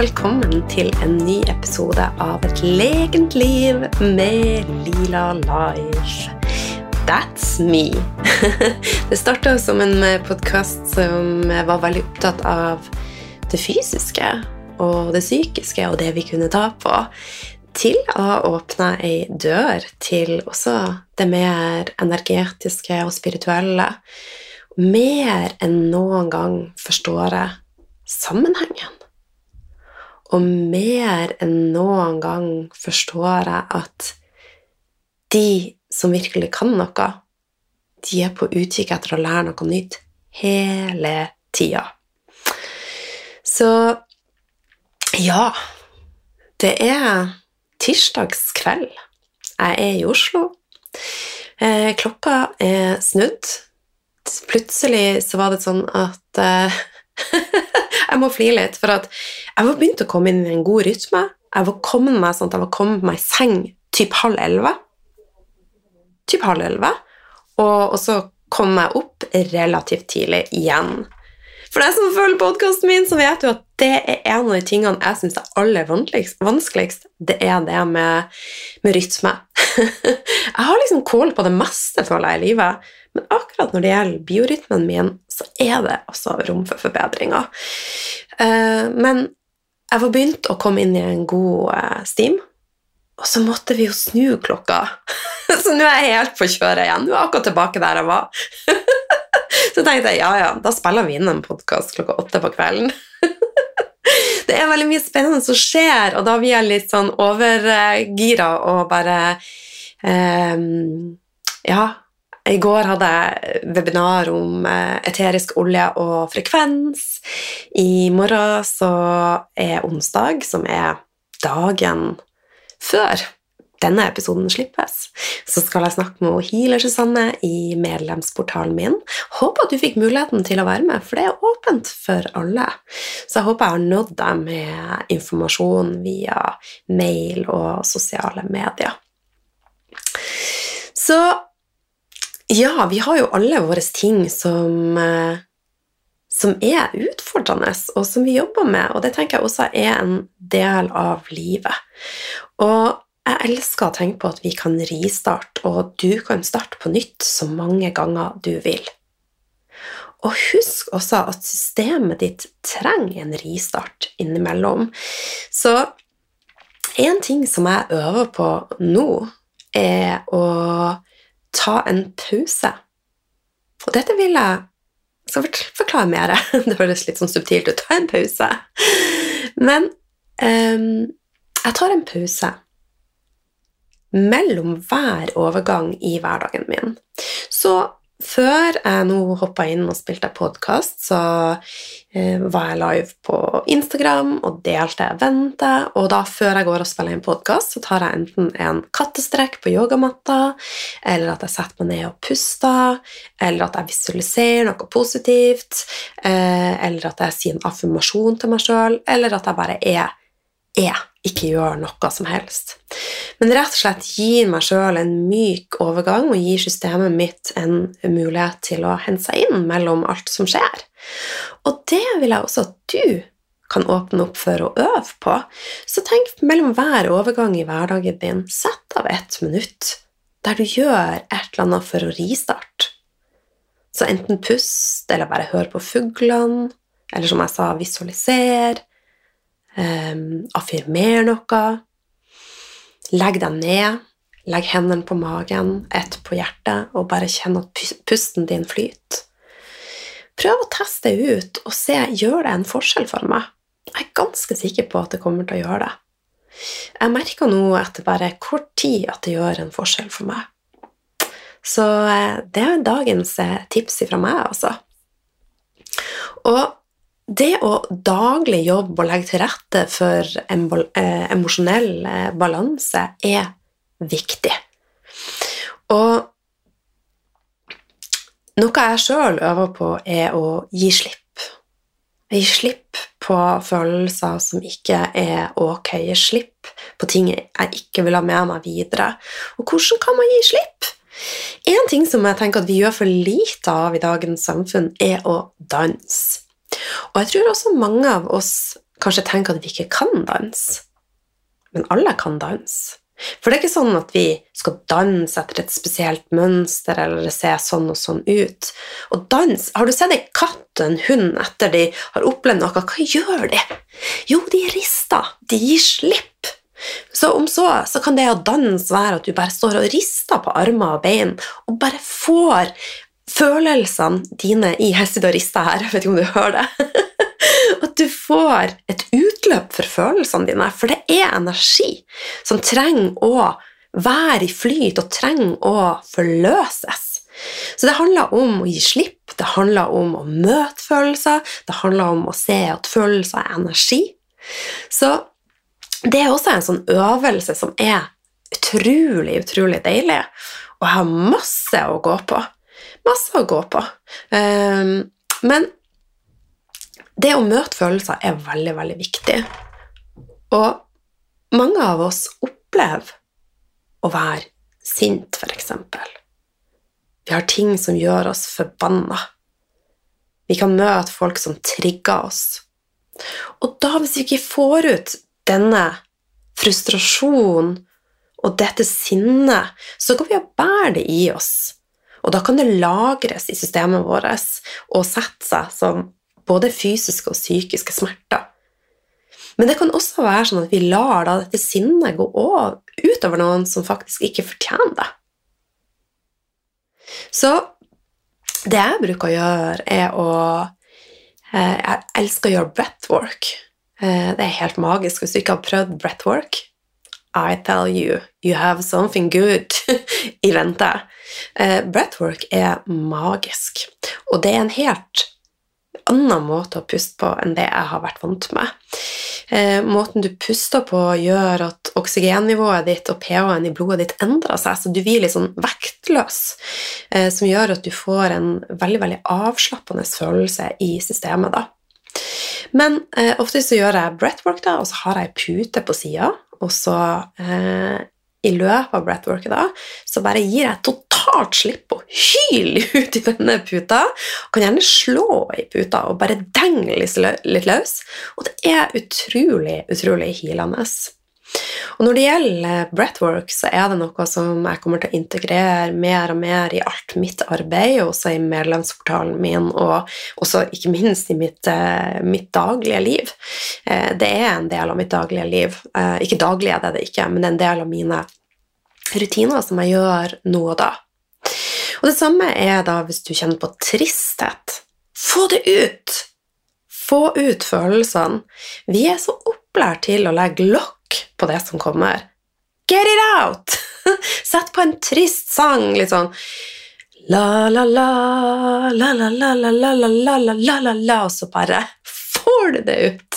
velkommen til en ny episode av Et legent liv med Lila Life. That's me. Det starta som en podkast som var veldig opptatt av det fysiske og det psykiske og det vi kunne ta på, til å åpne ei dør til også det mer energetiske og spirituelle. Mer enn noen gang forstår jeg sammenhengen. Og mer enn noen gang forstår jeg at de som virkelig kan noe, de er på utkikk etter å lære noe nytt hele tida. Så ja, det er tirsdagskveld. Jeg er i Oslo. Eh, klokka er snudd. Plutselig så var det sånn at eh, jeg må flire litt, for jeg var begynt å komme inn i en god rytme. Jeg var kommet meg sånn at jeg var kommet meg i seng typ halv elleve. Typ halv elleve. Og, og, så kom jeg opp relativt tidlig igjen. For deg som følger podkasten min, så vet du at det er en av de tingene jeg syns er aller vanskeligst. Det er det med, med rytme. jeg har liksom kål på det meste, føler jeg, i livet. Men akkurat når det gjelder biorytmen min, så er det også rom for forbedringer. Eh, men jeg var begynt å komme inn i en god steam, stim, og så måtte vi jo snu klokka. Så nå er jeg helt på kjøret igjen. Nå er jeg akkurat tilbake der jeg var. Så tenkte jeg ja, ja, da spiller vi inn en podkast klokka åtte på kvelden. Det er veldig mye spennende som skjer, og da blir jeg litt sånn overgira og bare um, Ja, i går hadde jeg webinar om eh, eterisk olje og frekvens. I morgen så er onsdag, som er dagen før denne episoden slippes, så skal jeg snakke med healer Susanne i medlemsportalen min. Håper at du fikk muligheten til å være med, for det er åpent for alle. Så jeg håper jeg har nådd deg med informasjon via mail og sosiale medier. Så ja, vi har jo alle våre ting som, eh, som er utfordrende, og som vi jobber med, og det tenker jeg også er en del av livet. Og jeg elsker å tenke på at vi kan ristarte, og du kan starte på nytt så mange ganger du vil. Og husk også at systemet ditt trenger en ristart innimellom. Så en ting som jeg øver på nå, er å ta en pause. Og dette vil jeg skal forklare mer. Det høres litt sånn subtilt ut. Ta en pause. Men um, jeg tar en pause mellom hver overgang i hverdagen min. Så før jeg nå hoppa inn og spilte podkast, så eh, var jeg live på Instagram og delte eventet, Og da, før jeg går og spiller inn podkast, så tar jeg enten en kattestrekk på yogamatta, eller at jeg setter meg ned og puster, eller at jeg visualiserer noe positivt, eh, eller at jeg sier en affirmasjon til meg sjøl, eller at jeg bare er er, ikke gjør noe som helst. Men rett og slett gir meg sjøl en myk overgang og gir systemet mitt en mulighet til å hente seg inn mellom alt som skjer. Og det vil jeg også at du kan åpne opp for å øve på. Så tenk mellom hver overgang i hverdagen din, sett av ett minutt der du gjør et eller annet for å ristarte. Så enten pust, eller bare hør på fuglene, eller som jeg sa, visualiser, Um, affirmer noe. Legg deg ned. Legg hendene på magen, ett på hjertet, og bare kjenn at pusten din flyter. Prøv å teste det ut og se gjør det en forskjell for meg. Jeg er ganske sikker på at det kommer til å gjøre det. Jeg merker nå etter bare kort tid at det gjør en forskjell for meg. Så eh, det er dagens eh, tips fra meg, altså. Og det å daglig jobbe og legge til rette for eh, emosjonell eh, balanse er viktig. Og noe jeg sjøl øver på, er å gi slipp. Gi slipp på følelser som ikke er ok. Gi slipp på ting jeg ikke vil ha med meg videre. Og hvordan kan man gi slipp? En ting som jeg tenker at vi gjør for lite av i dagens samfunn, er å danse. Og jeg tror også mange av oss kanskje tenker at vi ikke kan danse. Men alle kan danse. For det er ikke sånn at vi skal danse etter et spesielt mønster eller se sånn og sånn ut. Og dans Har du sett ei katt og en hund etter de har opplevd noe? Hva gjør de? Jo, de rister. De gir slipp. Så om så, så kan det å danse være at du bare står og rister på armer og bein og bare får følelsene dine i rister her, jeg vet ikke om du hører det. At du får et utløp for følelsene dine, for det er energi som trenger å være i flyt og trenger å forløses. Så det handler om å gi slipp, det handler om å møte følelser, det handler om å se at følelser er energi. Så det er også en sånn øvelse som er utrolig, utrolig deilig, og jeg har masse å gå på. Masse å gå på. Um, men det å møte følelser er veldig, veldig viktig. Og mange av oss opplever å være sint, f.eks. Vi har ting som gjør oss forbanna. Vi kan møte folk som trigger oss. Og da, hvis vi ikke får ut denne frustrasjonen og dette sinnet, så går vi og bærer det i oss. Og da kan det lagres i systemet vårt og sette seg som både fysiske og psykiske smerter. Men det kan også være sånn at vi lar da dette sinnet gå utover noen som faktisk ikke fortjener det. Så det jeg bruker å gjøre, er å eh, Jeg elsker å gjøre breathwork. Eh, det er helt magisk. Hvis du ikke har prøvd breathwork, I tell you, you have something good i vente. Uh, breathwork er magisk, og det er en helt annen måte å puste på enn det jeg har vært vant med. Eh, måten du puster på, gjør at oksygennivået ditt og pH-en i blodet ditt endrer seg, så du blir litt sånn vektløs, eh, som gjør at du får en veldig veldig avslappende følelse i systemet. da. Men eh, ofte så gjør jeg breathwork, da, og så har jeg ei pute på sida, og så eh, i løpet av breathworket da, så bare gir jeg totalt slipp og hyler ut i denne puta. Og kan gjerne slå i puta og bare denge litt løs. Og det er utrolig, utrolig hilende. Og når det gjelder breathwork, så er det noe som jeg kommer til å integrere mer og mer i alt mitt arbeid, også i medlemsportalen min, og også ikke minst i mitt, eh, mitt daglige liv. Eh, det er en del av mitt daglige liv. Eh, ikke daglig er det det ikke, men det er en del av mine rutiner som jeg gjør nå og da. Og det samme er da hvis du kjenner på tristhet. Få det ut! Få ut følelsene. Vi er så opplært til å legge lokk på det som kommer. Get it out! Sett på en trist sang, litt sånn la-la-la, la-la-la-la-la-la-la-la-la, og så bare får du det ut!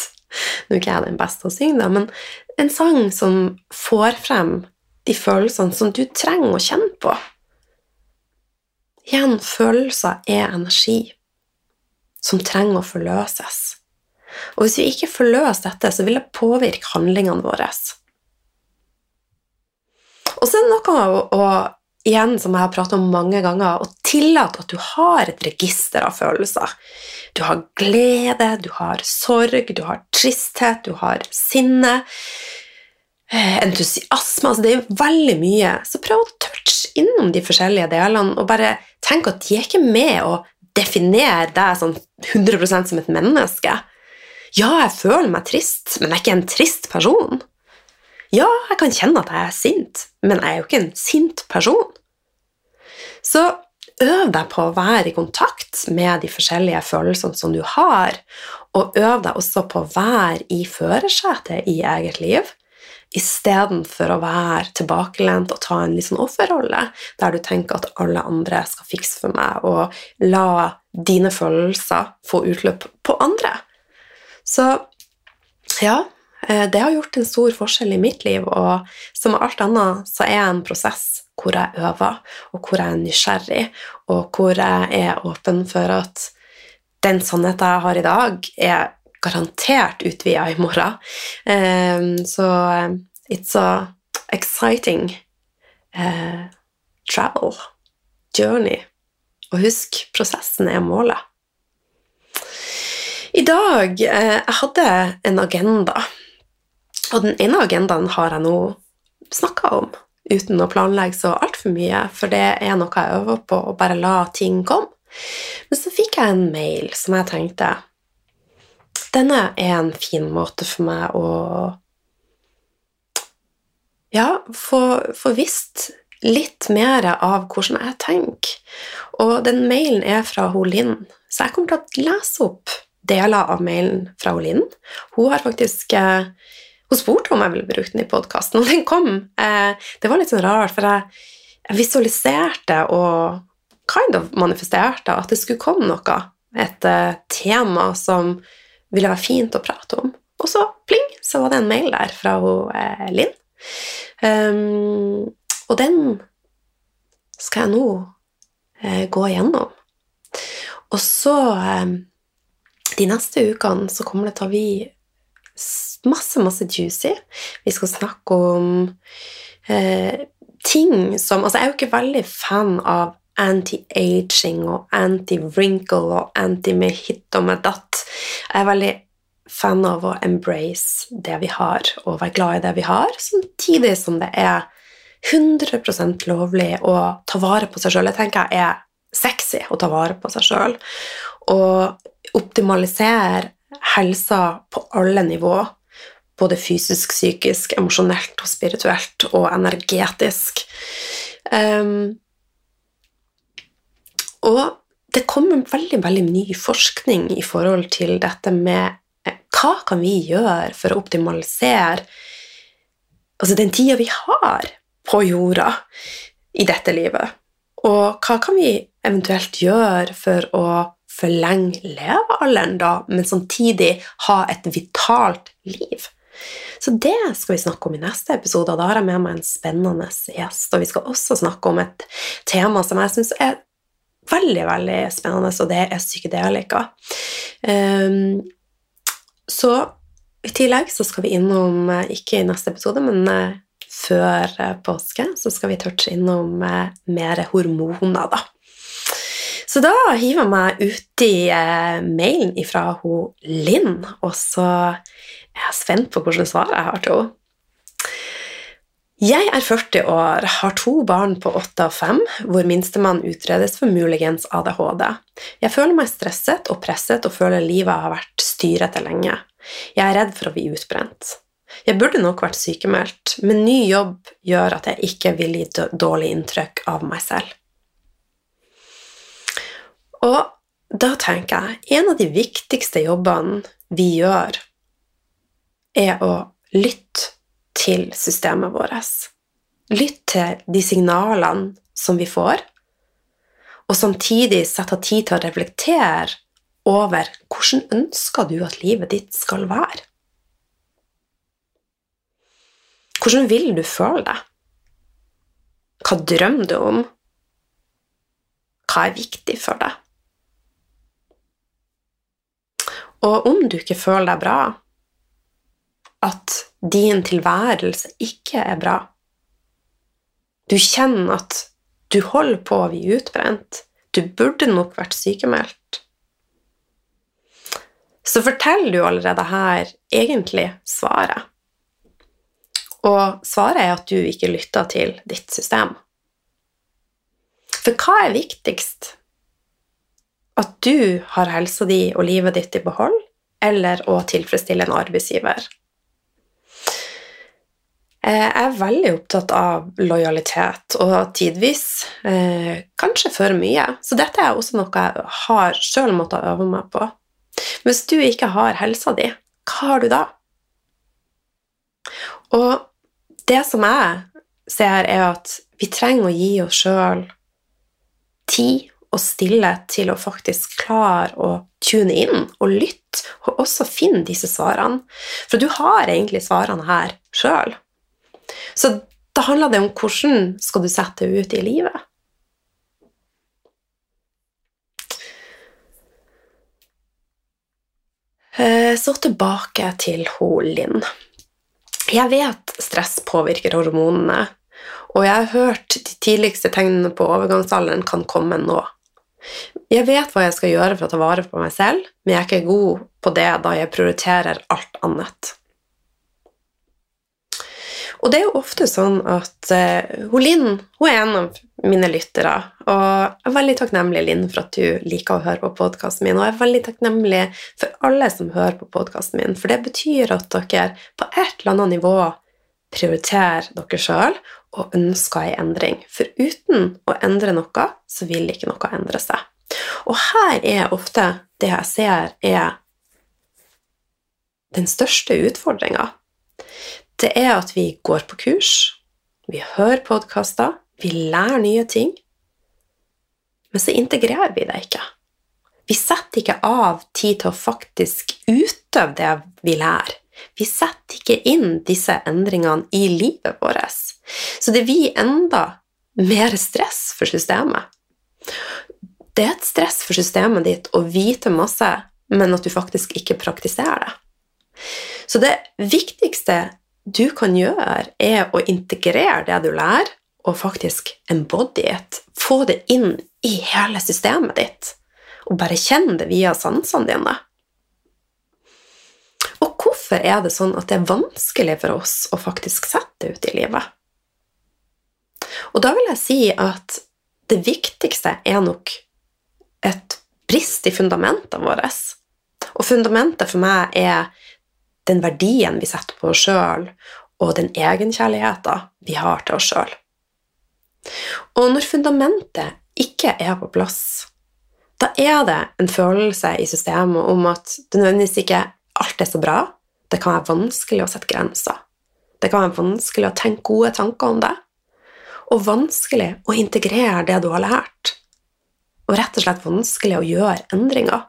Nå er ikke jeg den beste å synge, da, men en sang som får frem de følelsene som du trenger å kjenne på. Igjen, følelser er energi som trenger å forløses. Og hvis vi ikke får løst dette, så vil det påvirke handlingene våre. Og så er det noe å, å igjen, som jeg har pratet om mange ganger, å tillate at du har et register av følelser. Du har glede, du har sorg, du har tristhet, du har sinne, eh, entusiasme Altså det er veldig mye. Så prøv å touche innom de forskjellige delene, og bare tenk at de er ikke med å definere deg sånn 100% som et menneske. Ja, jeg føler meg trist, men jeg er ikke en trist person. Ja, jeg kan kjenne at jeg er sint, men jeg er jo ikke en sint person. Så øv deg på å være i kontakt med de forskjellige følelsene som du har, og øv deg også på å være i førersetet i eget liv, istedenfor å være tilbakelent og ta en litt sånn offerrolle, der du tenker at alle andre skal fikse for meg, og la dine følelser få utløp på andre. Så ja, eh, det har gjort en stor forskjell i mitt liv, og som alt annet så er jeg en prosess hvor jeg øver, og hvor jeg er nysgjerrig, og hvor jeg er åpen for at den sannheten jeg har i dag, er garantert utvida i morgen. Ehm, så eh, it's a exciting travel, journey. Og husk, prosessen er målet. I dag eh, jeg hadde en agenda, og den ene agendaen har jeg nå snakka om uten å planlegge så altfor mye, for det er noe jeg øver på, å bare la ting komme. Men så fikk jeg en mail som jeg tenkte Denne er en fin måte for meg å ja, få, få visst litt mer av hvordan jeg tenker. Og den mailen er fra hun Linn, så jeg kommer til å lese opp deler av mailen fra Linn. Hun har faktisk eh, hun spurte om jeg ville bruke den i podkasten, og den kom. Eh, det var litt sånn rart, for jeg, visualiserte og kind of manifesterte at det skulle komme noe. Et uh, tema som ville være fint å prate om. Og så pling, så var det en mail der fra hun, Linn. Um, og den skal jeg nå gå igjennom. Og så De neste ukene så kommer det til å bli masse, masse juicy. Vi skal snakke om eh, ting som Altså, jeg er jo ikke veldig fan av anti-aging og anti-wrinkle og anti med hit og med datt. Jeg er veldig fan av å embrace det vi har, og være glad i det vi har, samtidig som det er 100% lovlig å ta vare på seg sjøl. Jeg tenker jeg er sexy å ta vare på seg sjøl. Og optimalisere helsa på alle nivå. Både fysisk, psykisk, emosjonelt og spirituelt og energetisk. Um, og det kommer veldig, veldig ny forskning i forhold til dette med eh, hva kan vi gjøre for å optimalisere altså den tida vi har på jorda i dette livet? Og hva kan vi eventuelt gjøre for å forlenge levealderen, da, men samtidig ha et vitalt liv. Så det skal vi snakke om i neste episode, og da har jeg med meg en spennende gjest. Og vi skal også snakke om et tema som jeg syns er veldig, veldig spennende, og det er psykedelika. Um, så i tillegg så skal vi innom, eh, ikke i neste episode, men uh, før uh, påske, så skal vi touche innom mer hormoner, da. Så da hiver jeg meg uti eh, mailen fra Linn, og så er jeg spent på hvilket svar jeg har til henne. Jeg er 40 år, har to barn på 8 og 5, hvor minstemann utredes for muligens ADHD. Jeg føler meg stresset og presset og føler livet har vært styrete lenge. Jeg er redd for å bli utbrent. Jeg burde nok vært sykemeldt, men ny jobb gjør at jeg ikke vil gi dårlig inntrykk av meg selv. Og da tenker jeg en av de viktigste jobbene vi gjør, er å lytte til systemet vårt. Lytte til de signalene som vi får, og samtidig sette tid til å reflektere over hvordan ønsker du at livet ditt skal være. Hvordan vil du føle deg? Hva drømmer du om? Hva er viktig for deg? Og om du ikke føler deg bra, at din tilværelse ikke er bra Du kjenner at du holder på å bli utbrent, du burde nok vært sykemeldt Så forteller du allerede her egentlig svaret. Og svaret er at du ikke lytter til ditt system. For hva er viktigst at du har helsa di og livet ditt i behold, eller å tilfredsstille en arbeidsgiver. Eh, jeg er veldig opptatt av lojalitet, og tidvis eh, kanskje for mye. Så dette er også noe jeg har sjøl måttet øve meg på. Hvis du ikke har helsa di, hva har du da? Og det som jeg ser, er at vi trenger å gi oss sjøl tid og stillhet til å faktisk klare å tune inn og lytte, og også finne disse svarene. For du har egentlig svarene her sjøl. Så da handler det om hvordan skal du sette ut i livet. Eh, så tilbake til hun Linn. Jeg vet stress påvirker hormonene, og jeg har hørt de tidligste tegnene på overgangsalderen kan komme nå. Jeg vet hva jeg skal gjøre for å ta vare på meg selv, men jeg er ikke god på det da jeg prioriterer alt annet. Og det er jo ofte sånn at uh, Linn hun er en av mine lyttere, og jeg er veldig takknemlig, Linn, for at du liker å høre på podkasten min, og jeg er veldig takknemlig for alle som hører på podkasten min, for det betyr at dere på et eller annet nivå prioriterer dere sjøl og ønsker ei endring. For uten å endre noe, så vil ikke noe endre seg. Og her er ofte det jeg ser, er den største utfordringa det er at vi går på kurs, vi hører podkaster, vi lærer nye ting, men så integrerer vi det ikke. Vi setter ikke av tid til å faktisk utøve det vi lærer. Vi setter ikke inn disse endringene i livet vårt. Så det blir enda mer stress for systemet. Det er et stress for systemet ditt å vite masse, men at du faktisk ikke praktiserer det. Så det viktigste du kan gjøre, er å integrere det du lærer, og faktisk embody it. Få det inn i hele systemet ditt, og bare kjenne det via sansene dine. Hvorfor er det sånn at det er vanskelig for oss å faktisk sette det ut i livet? Og da vil jeg si at det viktigste er nok et brist i fundamentene våre. Og fundamentet for meg er den verdien vi setter på oss sjøl, og den egenkjærligheten vi har til oss sjøl. Og når fundamentet ikke er på plass, da er det en følelse i systemet om at det nødvendigvis ikke alt er så bra. Det kan være vanskelig å sette grenser. Det kan være vanskelig å tenke gode tanker om det. Og vanskelig å integrere det du har lært. Og rett og slett vanskelig å gjøre endringer.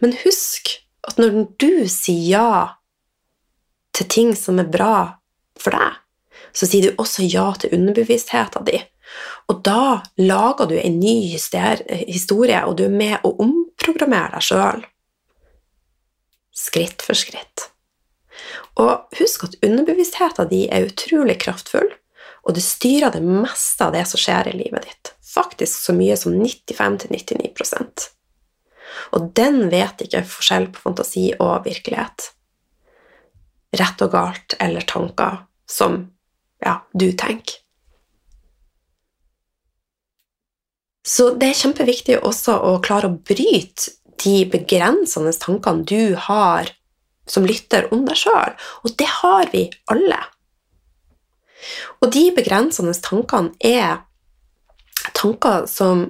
Men husk at når du sier ja til ting som er bra for deg, så sier du også ja til underbevisstheten din. Og da lager du en ny historie, og du er med å omprogrammere deg sjøl. Skritt for skritt. Og husk at underbevisstheten din er utrolig kraftfull, og det styrer det meste av det som skjer i livet ditt. Faktisk så mye som 95-99% og den vet ikke forskjell på fantasi og virkelighet. Rett og galt eller tanker som ja, du tenker. Så det er kjempeviktig også å klare å bryte de begrensende tankene du har som lytter om deg sjøl, og det har vi alle. Og de begrensende tankene er tanker som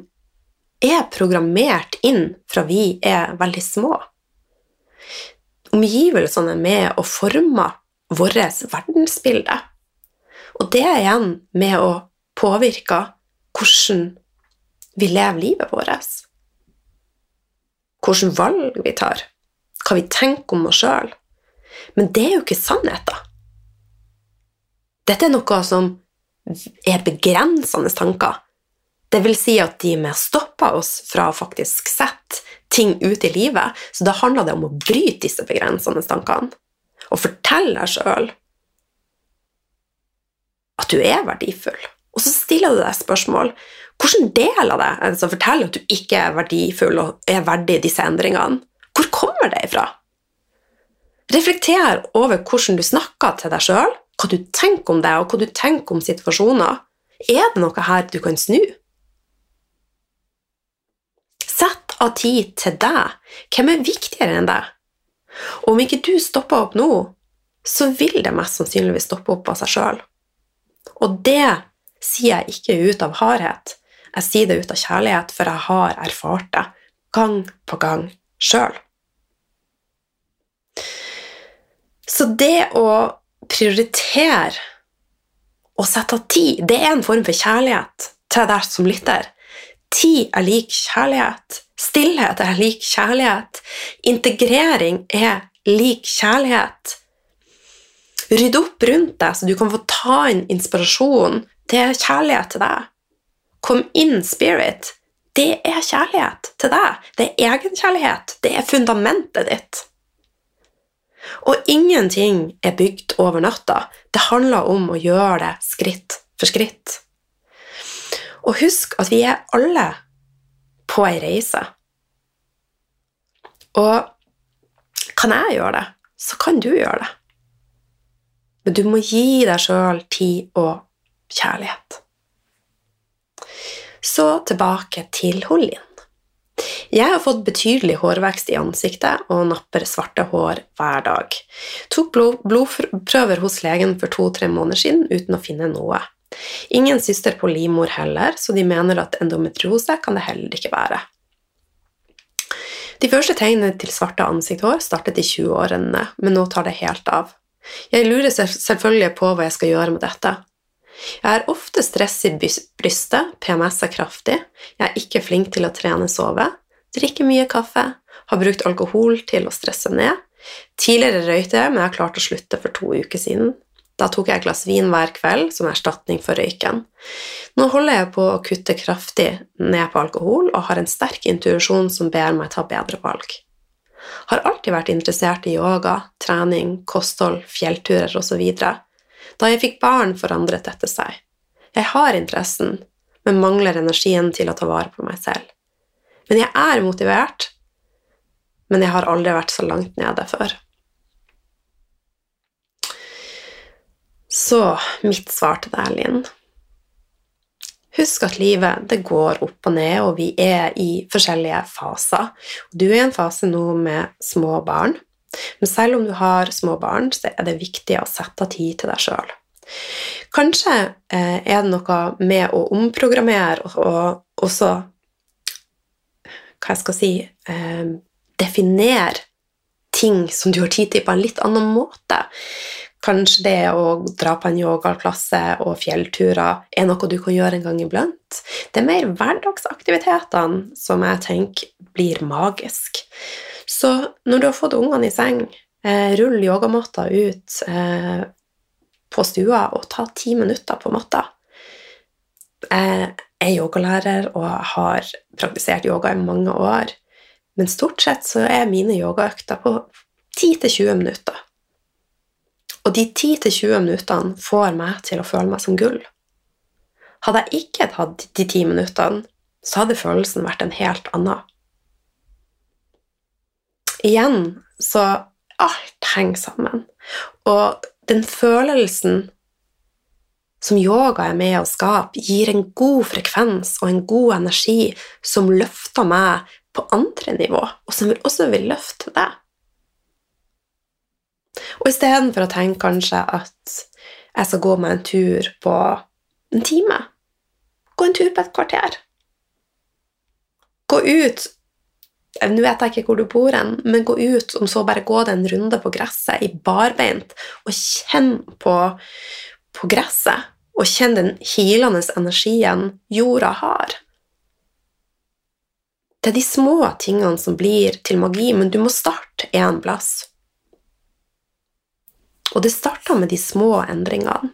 er programmert inn fra vi er veldig små. Omgivelsene er med og former vårt verdensbilde. Og det er igjen med å påvirke hvordan vi lever livet vårt. Hvilke valg vi tar, hva vi tenker om oss sjøl. Men det er jo ikke sannheten. Dette er noe som er begrensende tanker det vil si at de med stopper oss fra å faktisk sette ting ut i livet. Så da handler det om å bryte disse begrensende tankene og fortelle deg sjøl at du er verdifull. Og så stiller du deg spørsmål hvilken del av det altså forteller at du ikke er verdifull og er verdig disse endringene? Hvor kommer det ifra? Reflekter over hvordan du snakker til deg sjøl, hva du tenker om deg, og hva du tenker om situasjoner. Er det noe her du kan snu? Sett av tid til deg. Hvem er viktigere enn deg? Og om ikke du stopper opp nå, så vil det mest sannsynligvis stoppe opp av seg sjøl. Og det sier jeg ikke ut av hardhet, jeg sier det ut av kjærlighet, for jeg har erfart det gang på gang sjøl. Så det å prioritere og sette av tid, det er en form for kjærlighet til deg som lytter. Tid er lik kjærlighet. Stillhet er lik kjærlighet. Integrering er lik kjærlighet. Rydd opp rundt deg, så du kan få ta inn inspirasjon. Er kjærlighet til deg. Kom inn spirit. Det er kjærlighet til deg. Det er egenkjærlighet. Det er fundamentet ditt. Og ingenting er bygd over natta. Det handler om å gjøre det skritt for skritt. Og husk at vi er alle på ei reise. Og kan jeg gjøre det, så kan du gjøre det. Men du må gi deg sjøl tid og kjærlighet. Så tilbake til Hollin. Jeg har fått betydelig hårvekst i ansiktet og napper svarte hår hver dag. Tok blodprøver hos legen for to-tre måneder siden uten å finne noe. Ingen syster på livmor heller, så de mener at endometriose kan det heller ikke være. De første tegnene til svarte ansiktshår startet i 20-årene, men nå tar det helt av. Jeg lurer selvfølgelig på hva jeg skal gjøre med dette. Jeg har ofte stress i brystet, PMS er kraftig, jeg er ikke flink til å trene sove, drikker mye kaffe, har brukt alkohol til å stresse ned. Tidligere røykte jeg, men jeg har klart å slutte for to uker siden. Da tok jeg et glass vin hver kveld som erstatning for røyken. Nå holder jeg på å kutte kraftig ned på alkohol og har en sterk intuisjon som ber meg ta bedre valg. Har alltid vært interessert i yoga, trening, kosthold, fjellturer osv. Da jeg fikk barn, forandret dette seg. Jeg har interessen, men mangler energien til å ta vare på meg selv. Men jeg er motivert, men jeg har aldri vært så langt nede før. Så mitt svar til deg, Linn Husk at livet det går opp og ned, og vi er i forskjellige faser. Du er i en fase nå med små barn, men selv om du har små barn, så er det viktig å sette tid til deg sjøl. Kanskje eh, er det noe med å omprogrammere og også Hva jeg skal si eh, Definere ting som du har tid til, på en litt annen måte. Kanskje det å dra på en yogaklasse og fjellturer er noe du kan gjøre en gang iblant. Det er mer hverdagsaktivitetene som jeg tenker blir magisk. Så når du har fått ungene i seng, eh, rull yogamatta ut eh, på stua og ta ti minutter på matta. Jeg er yogalærer og har praktisert yoga i mange år, men stort sett så er mine yogaøkter på 10-20 minutter. Og de 10-20 minuttene får meg til å føle meg som gull. Hadde jeg ikke hatt de ti minuttene, så hadde følelsen vært en helt annen. Igjen så alt henger sammen. Og den følelsen som yoga er med å skape, gir en god frekvens og en god energi som løfter meg på andre nivå, og som også vil løfte deg. Og istedenfor å tenke kanskje at jeg skal gå meg en tur på en time, gå en tur på et kvarter. Gå ut Nå vet jeg ikke hvor du bor hen, men gå ut, om så bare gå deg en runde på gresset i barbeint, og kjenn på, på gresset, og kjenn den hilende energien jorda har. Det er de små tingene som blir til magi, men du må starte en plass. Og det starter med de små endringene.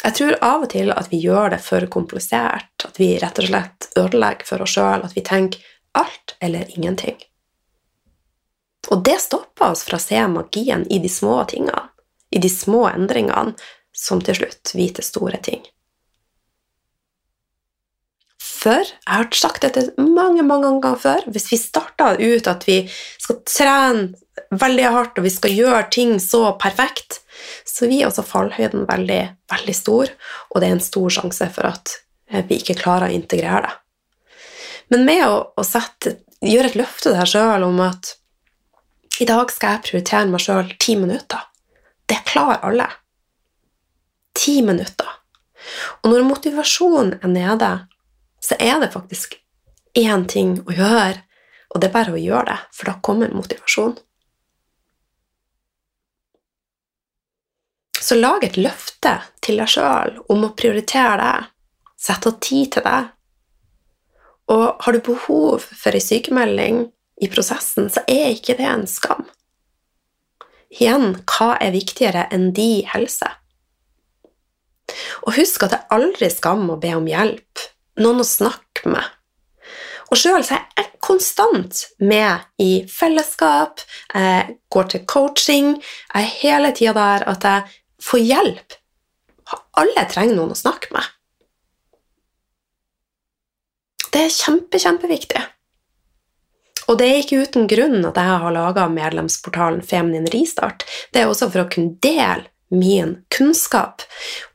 Jeg tror av og til at vi gjør det for komplisert, at vi rett og slett ødelegger for oss sjøl, at vi tenker alt eller ingenting. Og det stopper oss fra å se magien i de små tingene, i de små endringene, som til slutt blir store ting. For jeg har sagt dette mange mange ganger før hvis vi starter ut at vi skal trene veldig hardt, og vi skal gjøre ting så perfekt, så blir også fallhøyden veldig, veldig stor, og det er en stor sjanse for at eh, vi ikke klarer å integrere det. Men med å, å sette, gjøre et løfte til deg sjøl om at i dag skal jeg prioritere meg sjøl ti minutter, det klarer alle. Ti minutter. Og når motivasjonen er nede, så er det faktisk én ting å gjøre, og det er bare å gjøre det, for da kommer motivasjon. Så lag et løfte til deg sjøl om å prioritere deg. Sett av tid til deg. Og har du behov for ei sykemelding i prosessen, så er ikke det en skam. Igjen, hva er viktigere enn de helse? Og husk at det er aldri skam å be om hjelp, noen å snakke med. Og sjøl er jeg konstant med i fellesskap, jeg går til coaching, jeg er hele tida der at jeg får hjelp. Alle trenger noen å snakke med. Det er kjempe, kjempeviktig. Og det er ikke uten grunn at jeg har laga medlemsportalen Feminin Ristart. Det er også for å kunne dele min kunnskap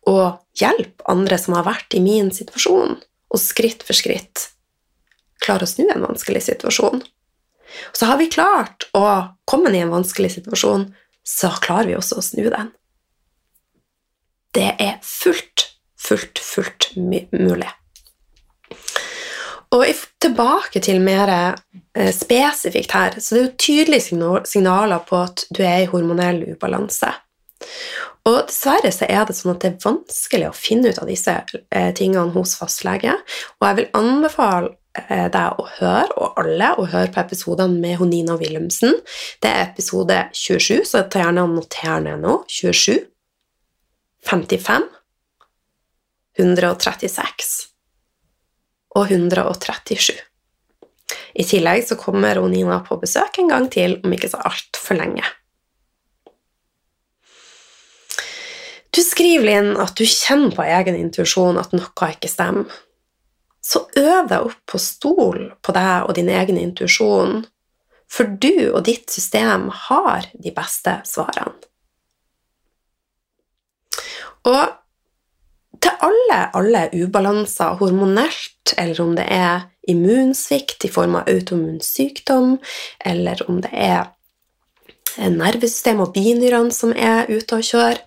og hjelpe andre som har vært i min situasjon, og skritt for skritt klare å snu en vanskelig situasjon. Og så har vi klart å komme i en vanskelig situasjon, så klarer vi også å snu den. Det er fullt, fullt, fullt mulig. Og tilbake til mer eh, spesifikt her, så det er jo tydelige signaler på at du er i hormonell ubalanse. Og dessverre så er det sånn at det er vanskelig å finne ut av disse eh, tingene hos fastlege, og jeg vil anbefale eh, deg å høre, og alle, å høre på episodene med Honina Wilhelmsen. Det er episode 27, så ta gjerne og noter ned nå. 27, 55, 136 og 137. I tillegg så kommer Nina på besøk en gang til om ikke så altfor lenge. Du skriver inn at du kjenner på egen intuisjon at noe ikke stemmer. Så øv deg opp på stol på deg og din egen intuisjon, for du og ditt system har de beste svarene. Og til alle, alle ubalanser hormonelt, eller om det er immunsvikt i form av autoimmun sykdom, eller om det er nervesystemet og binyrene som er ute og kjører,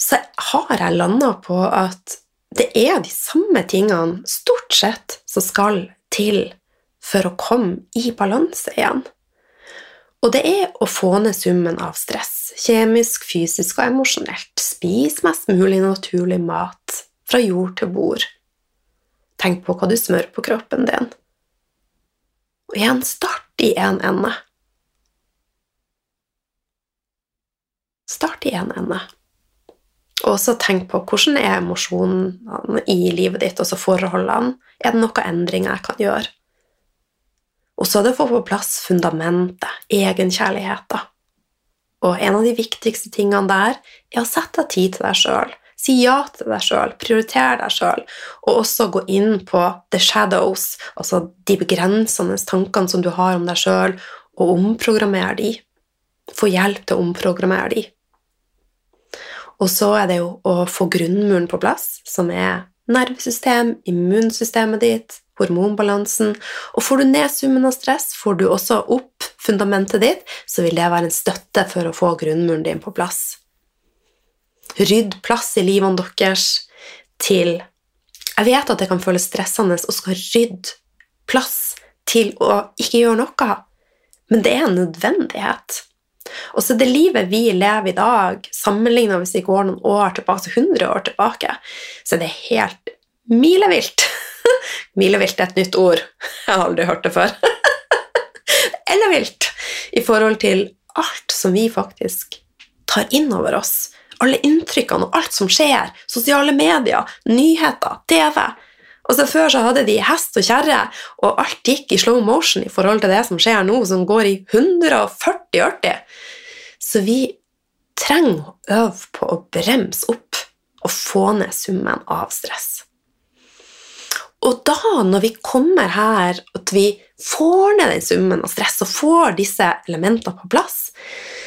så har jeg landa på at det er de samme tingene stort sett som skal til for å komme i balanse igjen. Og det er å få ned summen av stress, kjemisk, fysisk og emosjonelt. Spis mest mulig naturlig mat fra jord til bord. Tenk på hva du smører på kroppen din. Og igjen, start i én en ende. Start i én en ende. Og så tenk på hvordan er emosjonene i livet ditt, og så forholdene. Er det noen endringer jeg kan gjøre? Og så er det å få på plass fundamentet, egenkjærligheten. Og en av de viktigste tingene der er å sette av tid til deg sjøl. Si ja til deg sjøl, prioritere deg sjøl, og også gå inn på the shadows, altså de begrensende tankene som du har om deg sjøl, og omprogrammere de. Få hjelp til å omprogrammere de. Og så er det jo å få grunnmuren på plass, som er nervesystem, immunsystemet ditt, hormonbalansen. Og får du ned summen av stress, får du også opp fundamentet ditt, så vil det være en støtte for å få grunnmuren din på plass. Rydd plass i livene deres til Jeg vet at det kan føles stressende å skal rydde plass til å ikke gjøre noe, men det er en nødvendighet. Og så det livet vi lever i dag, sammenligna hvis vi går noen år tilbake, så 100 år tilbake, så er det helt milevilt. milevilt er et nytt ord. Jeg har aldri hørt det før. Eller vilt i forhold til alt som vi faktisk tar inn over oss. Alle inntrykkene og alt som skjer. Sosiale medier, nyheter, TV. Og så Før så hadde de hest og kjerre, og alt gikk i slow motion i forhold til det som skjer nå, som går i 140-80. Så vi trenger å øve på å bremse opp og få ned summen av stress. Og da, når vi kommer her, at vi får ned den summen av stress og får disse elementene på plass,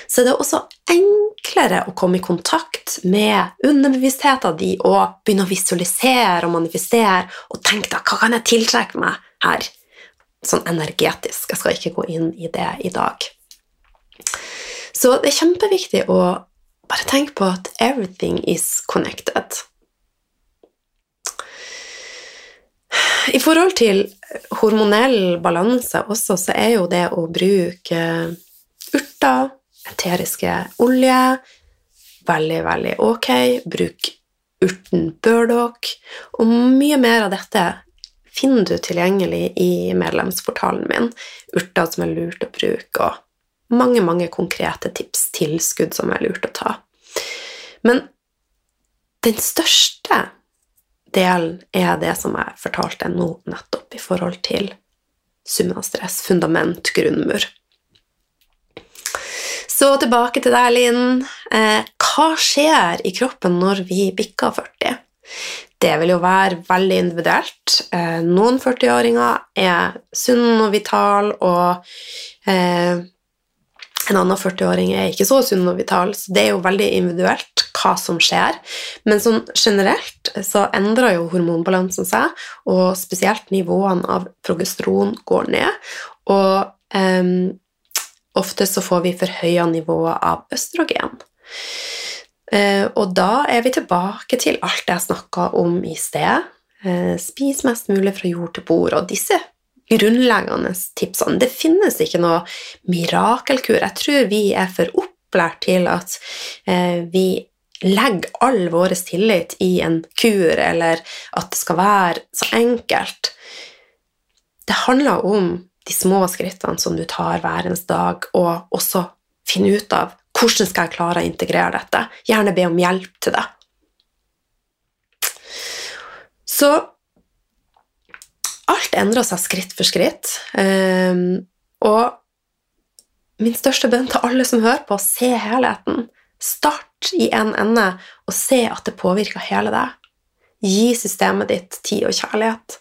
så er det også enklere å komme i kontakt med underbevisstheten din og begynne å visualisere og manifestere og tenke da, hva kan jeg tiltrekke meg her? Sånn energetisk. Jeg skal ikke gå inn i det i dag. Så det er kjempeviktig å bare tenke på at everything is connected. I forhold til hormonell balanse også, så er jo det å bruke urter, eteriske olje veldig, veldig ok. Bruk urten burdock. Og mye mer av dette finner du tilgjengelig i medlemsportalen min. Urter som er lurt å bruke, og mange, mange konkrete tips, tilskudd som er lurt å ta. Men den største delen er det som jeg fortalte nå nettopp, i forhold til summen av stress, fundament, grunnmur. Så tilbake til deg, Linn. Eh, hva skjer i kroppen når vi bikker 40? Det vil jo være veldig individuelt. Eh, noen 40-åringer er sunn og vital, og eh, en annen 40-åring er ikke så sunn og vital, så det er jo veldig individuelt hva som skjer. Men sånn generelt så endrer jo hormonbalansen seg, og spesielt nivåene av progesteron går ned. Og eh, ofte så får vi forhøya nivåer av østrogen. Eh, og da er vi tilbake til alt jeg snakka om i sted. Eh, spis mest mulig fra jord til bord. Og disse grunnleggende tipsene Det finnes ikke noe mirakelkur. Jeg tror vi er for opplært til at eh, vi legger all vår tillit i en kur, eller at det skal være så enkelt. Det handler om de små skrittene som du tar hver eneste dag, og også finne ut av hvordan skal jeg klare å integrere dette? Gjerne be om hjelp til det. Så alt endrer seg skritt for skritt. Um, og min største bønn til alle som hører på, se helheten. Start i en ende og se at det påvirker hele deg. Gi systemet ditt tid og kjærlighet.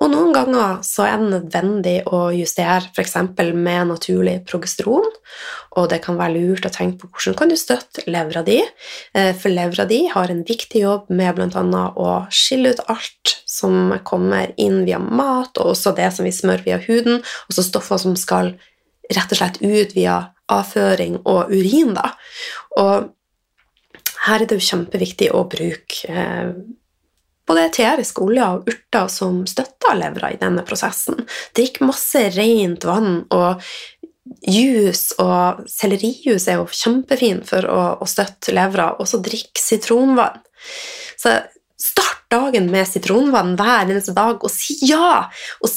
Og noen ganger så er det nødvendig å justere f.eks. med naturlig progesteron, og det kan være lurt å tenke på hvordan kan du støtte levra di, eh, for levra di har en viktig jobb med bl.a. å skille ut alt som kommer inn via mat, og også det som vi smører via huden, og så stoffer som skal rett og slett ut via avføring og urin. Da. Og her er det jo kjempeviktig å bruke eh, både eteriske olje og urter som støtter levra i denne prosessen. Drikk masse rent vann, og juice og sellerijus er jo kjempefin for å, å støtte levra. Og så drikk sitronvann. Så start dagen med sitronvann hver eneste dag og si ja! Og,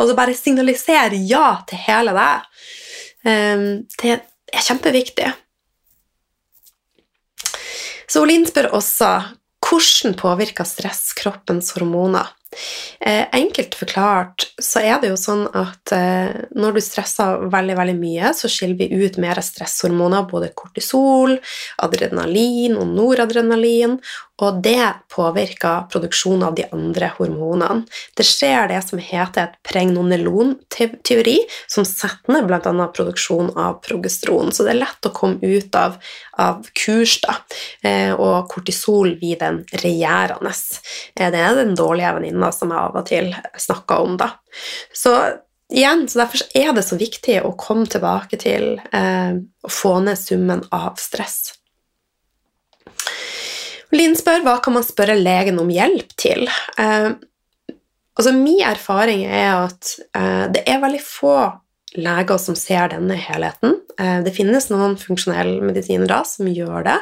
og bare signalisere ja til hele deg. Um, det er kjempeviktig. Så Olin spør også hvordan påvirker stress kroppens hormoner? Eh, enkelt forklart så er det jo sånn at eh, når du stresser veldig veldig mye, så skiller vi ut mer stresshormoner, både kortisol, adrenalin og noradrenalin, og det påvirker produksjonen av de andre hormonene. Det skjer det som heter et pregnonelon-teori, som setter ned bl.a. produksjon av progesteron. Så det er lett å komme ut av, av kurs, da. Eh, og kortisol blir den regjerende. Det er den dårlige venninna som jeg av og til snakker om, da. Så igjen, så Derfor er det så viktig å komme tilbake til eh, å få ned summen av stress. Linn spør hva kan man spørre legen om hjelp til. Eh, altså Min erfaring er at eh, det er veldig få leger som ser denne helheten. Eh, det finnes noen funksjonelle medisinere som gjør det,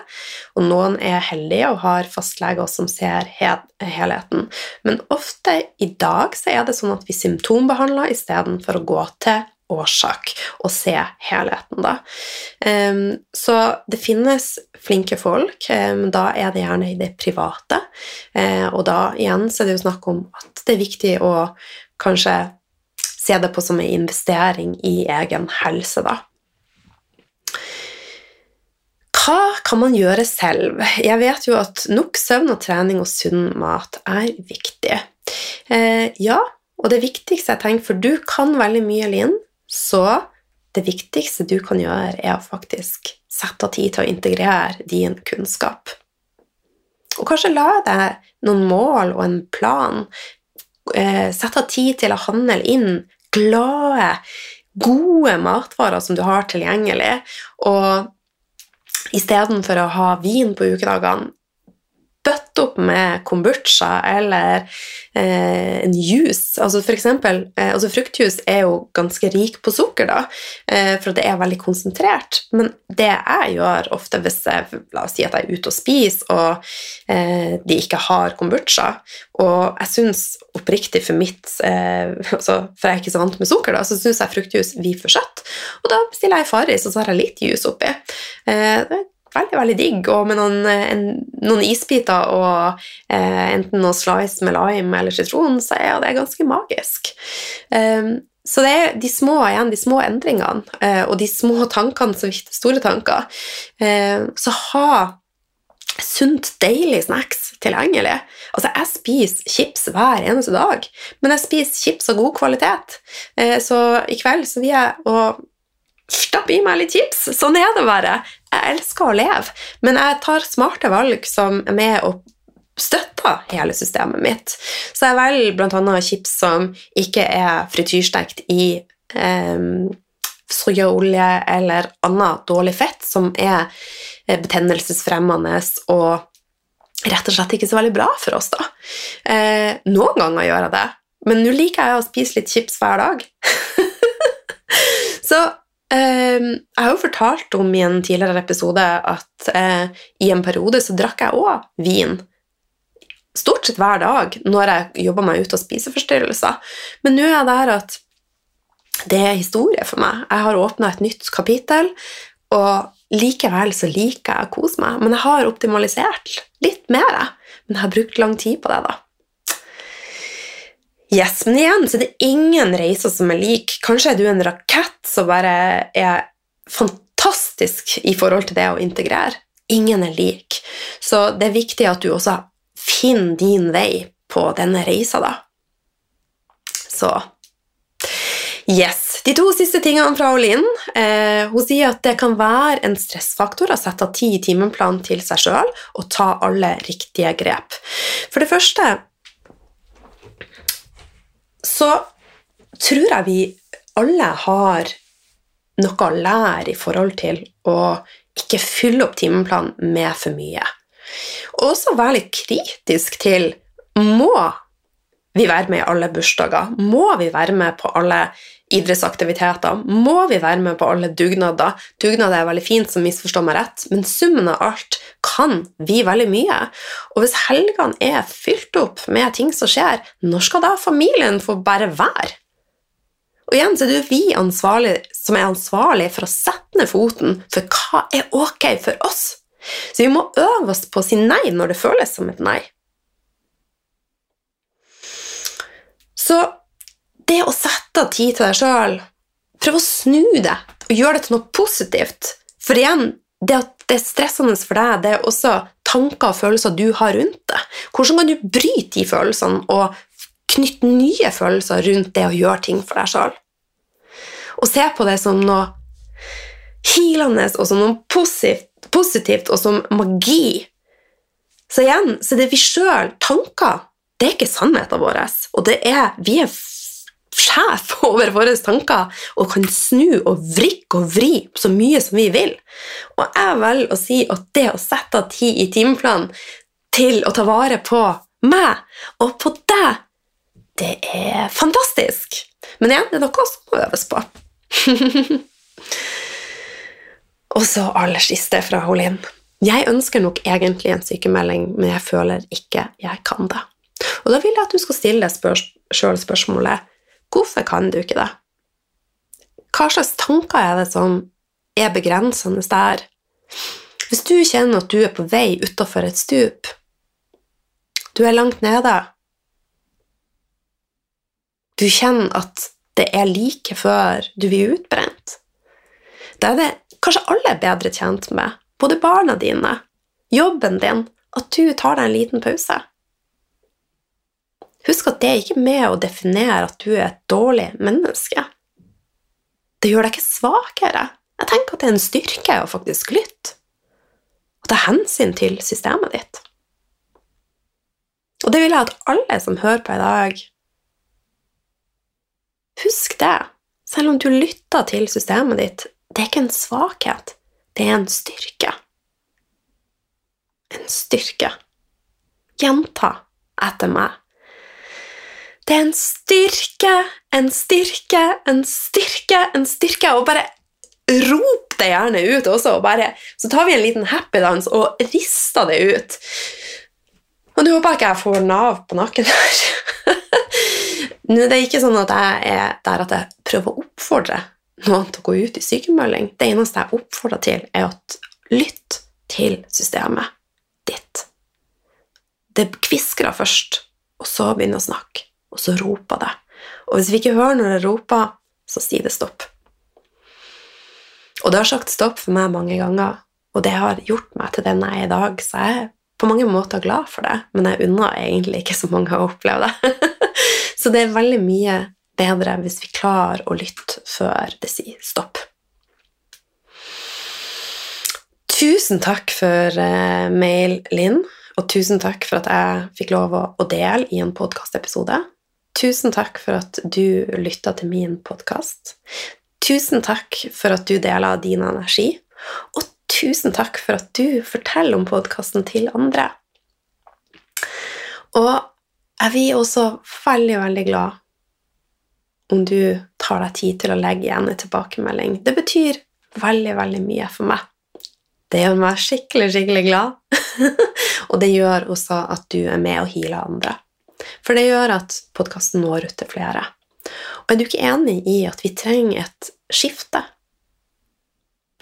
og noen er heldige og har fastleger som ser helheten. Men ofte i dag så er det sånn at vi symptombehandler istedenfor å gå til årsak og se helheten, da. Um, så det finnes flinke folk, men da er det gjerne i det private. Uh, og da igjen så er det jo snakk om at det er viktig å kanskje se det på som en investering i egen helse, da. Hva kan man gjøre selv? Jeg vet jo at nok søvn og trening og sunn mat er viktig. Eh, ja, og det viktigste jeg tenker, for du kan veldig mye, Linn, så det viktigste du kan gjøre, er å faktisk sette av tid til å integrere din kunnskap. Og kanskje la deg noen mål og en plan. Eh, sette av tid til å handle inn glade, gode matvarer som du har tilgjengelig. Og istedenfor å ha vin på ukedagene, bøtte opp med kombucha eller eh, en juice. Altså for eksempel, eh, altså Fruktjuice er jo ganske rik på sukker, da, eh, for det er veldig konsentrert. Men det jeg gjør ofte hvis jeg, la oss si at jeg er ute og spiser, og eh, de ikke har kombucha, og jeg syns oppriktig for mitt eh, altså, For jeg er ikke så vant med sukker, da, så syns jeg fruktjuice blir for søtt. Og da bestiller jeg Farris, og så har jeg litt juice oppi. Eh, veldig veldig digg, og med noen, en, noen isbiter og eh, enten noe slice med lime eller sitron, så er det ganske magisk. Um, så det er de små igjen, de små endringene eh, og de små tankene som store tanker. Eh, så ha sunt, deilig snacks tilgjengelig. Altså, jeg spiser chips hver eneste dag, men jeg spiser chips av god kvalitet. Eh, så i kveld så vil jeg å stappe i meg litt chips. Sånn er det bare. Jeg elsker å leve, men jeg tar smarte valg som er med å støtter hele systemet mitt. Så jeg velger bl.a. chips som ikke er frityrstekt i eh, soyaolje eller annet dårlig fett som er eh, betennelsesfremmende og rett og slett ikke så veldig bra for oss. da. Eh, noen ganger gjør jeg det, men nå liker jeg å spise litt chips hver dag. så jeg har jo fortalt om i en tidligere episode at eh, i en periode så drakk jeg òg vin. Stort sett hver dag når jeg jobba meg ut av spiseforstyrrelser. Men nå er jeg der at det er historie for meg. Jeg har åpna et nytt kapittel, og likevel så liker jeg å kose meg. Men jeg har optimalisert litt mer. Men jeg har brukt lang tid på det, da. Yes, Men igjen så er det ingen reiser som er lik. Kanskje er du en rakett som bare er fantastisk i forhold til det å integrere. Ingen er lik. Så det er viktig at du også finner din vei på denne reisa, da. Så Yes. De to siste tingene fra Linn. Eh, hun sier at det kan være en stressfaktor å sette av ti timeplan til seg sjøl og ta alle riktige grep. For det første så tror jeg vi alle har noe å lære i forhold til å ikke fylle opp timeplanen med for mye. Og også være litt kritisk til må vi være med i alle bursdager? Må vi være med på alle idrettsaktiviteter? Må vi være med på alle dugnader? Dugnader er veldig fint, så misforstå meg rett, men summen av alt kan vi veldig mye. Og hvis helgene er fylt opp med ting som skjer, når skal da familien få bare være? Og igjen så er det vi ansvarlig, som er ansvarlig for å sette ned foten for hva er ok for oss. Så vi må øve oss på å si nei når det føles som et nei. Så det å sette av tid til deg sjøl, prøv å snu det og gjør det til noe positivt. For igjen, det at det er stressende for deg, det er også tanker og følelser du har rundt det. Hvordan kan du bryte de følelsene og knytte nye følelser rundt det å gjøre ting for deg sjøl? Og se på det som noe healende og som noe positivt og som magi. Så igjen så er det vi sjøl, tanker, det er ikke sannheten vår. Og det er, vi er sjef over våre tanker og kan snu og vrikke og vri så mye som vi vil. Og jeg velger å si at det å sette av tid i timeplanen til å ta vare på meg og på deg, det er fantastisk. Men igjen, det er noe som må øves på. og så aller siste fra Holin. Jeg ønsker nok egentlig en sykemelding, men jeg føler ikke jeg kan det. Og da vil jeg at du skal stille deg sjøl spørsmålet hvorfor kan du ikke det? Hva slags tanker er det som er begrensende der? Hvis du kjenner at du er på vei utafor et stup, du er langt nede, du kjenner at det er like før du blir utbrent, da er det kanskje alle er bedre tjent med, både barna dine, jobben din, at du tar deg en liten pause. Husk at det er ikke med å definere at du er et dårlig menneske. Det gjør deg ikke svakere. Jeg tenker at det er en styrke å faktisk lytte og ta hensyn til systemet ditt. Og det vil jeg at alle som hører på i dag, Husk det. Selv om du lytter til systemet ditt, det er ikke en svakhet, det er en styrke. En styrke. Gjenta etter meg. Det er en styrke, en styrke, en styrke, en styrke. Og bare rop det gjerne ut også. Og bare, så tar vi en liten happy dance og rister det ut. Og nå håper jeg ikke jeg får Nav på nakken her. Nå er ikke sånn at jeg er der at jeg prøver å oppfordre noen til å gå ut i sykemelding. Det eneste jeg oppfordrer til, er å lytte til systemet ditt. Det kviskrer først, og så begynner å snakke og så roper det. Og hvis vi ikke hører når det roper, så sier det stopp. Og det har sagt stopp for meg mange ganger, Og det har gjort meg til den jeg er i dag, så jeg er på mange måter glad for det, men jeg unner egentlig ikke så mange å oppleve det. så det er veldig mye bedre hvis vi klarer å lytte før det sier stopp. Tusen takk for uh, mail, Linn, og tusen takk for at jeg fikk lov å dele i en podkastepisode. Tusen takk for at du lytta til min podkast. Tusen takk for at du deler din energi. Og tusen takk for at du forteller om podkasten til andre. Og jeg blir også veldig, veldig glad om du tar deg tid til å legge igjen en tilbakemelding. Det betyr veldig, veldig mye for meg. Det gjør meg skikkelig, skikkelig glad. og det gjør også at du er med og healer andre. For det gjør at podkasten når ut til flere. Og er du ikke enig i at vi trenger et skifte?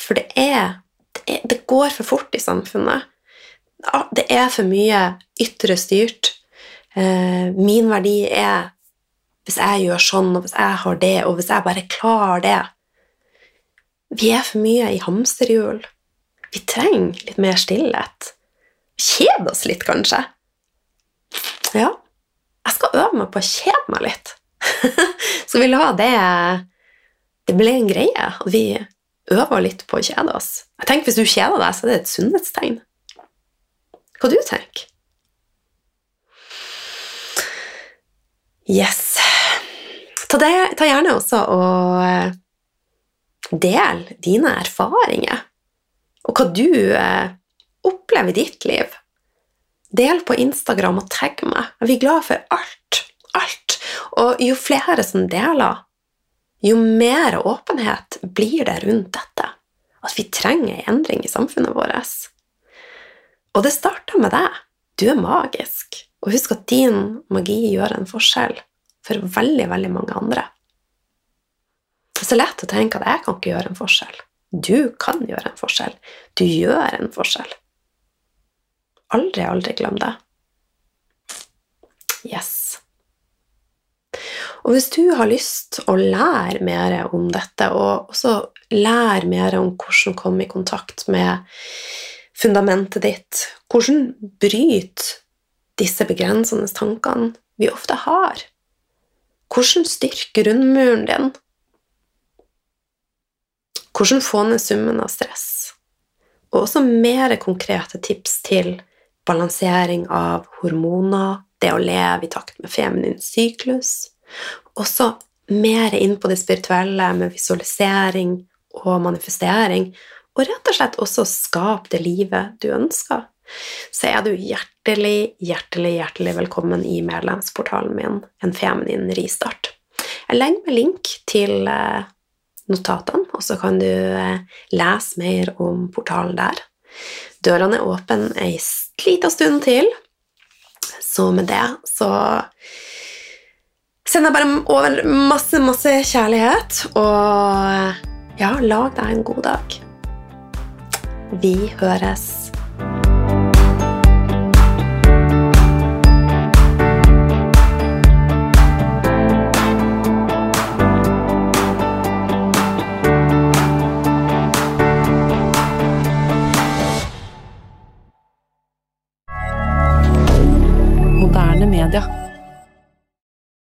For det er, det, er, det går for fort i samfunnet. Det er for mye ytre styrt. Eh, min verdi er hvis jeg gjør sånn, og hvis jeg har det, og hvis jeg bare klarer det Vi er for mye i hamsterhjul. Vi trenger litt mer stillhet. Kjede oss litt, kanskje. Ja, jeg skal øve meg på å kjede meg litt. så vi la det Det ble en greie. At vi øver litt på å kjede oss. Jeg tenker Hvis du kjeder deg, så er det et sunnhetstegn. Hva du tenker Yes. Ta, det, ta gjerne også og del dine erfaringer, og hva du eh, opplever i ditt liv. Del på Instagram og tagg meg. Jeg blir glad for alt. Alt. Og jo flere som deler, jo mer åpenhet blir det rundt dette. At vi trenger en endring i samfunnet vårt. Og det starter med deg. Du er magisk. Og husk at din magi gjør en forskjell for veldig, veldig mange andre. Det er så lett å tenke at jeg kan ikke gjøre en forskjell. Du kan gjøre en forskjell. Du gjør en forskjell. Aldri, aldri glem det. Yes. Og hvis du har lyst å lære mer om dette, og også lære mer om hvordan komme i kontakt med fundamentet ditt, hvordan bryte disse begrensende tankene vi ofte har, hvordan styrke grunnmuren din, hvordan få ned summen av stress, og også mer konkrete tips til balansering av hormoner, det å leve i takt med feminin syklus. Også mer inn på det spirituelle med visualisering og manifestering, og rett og slett også skape det livet du ønsker, så er du hjertelig, hjertelig, hjertelig velkommen i medlemsportalen min, En feminin ristart. Jeg legger med link til eh, notatene, og så kan du eh, lese mer om portalen der. Dørene er åpne ei lita stund til, så med det så sender jeg bare over masse, masse kjærlighet, og ja, lag deg en god dag. Vi høres.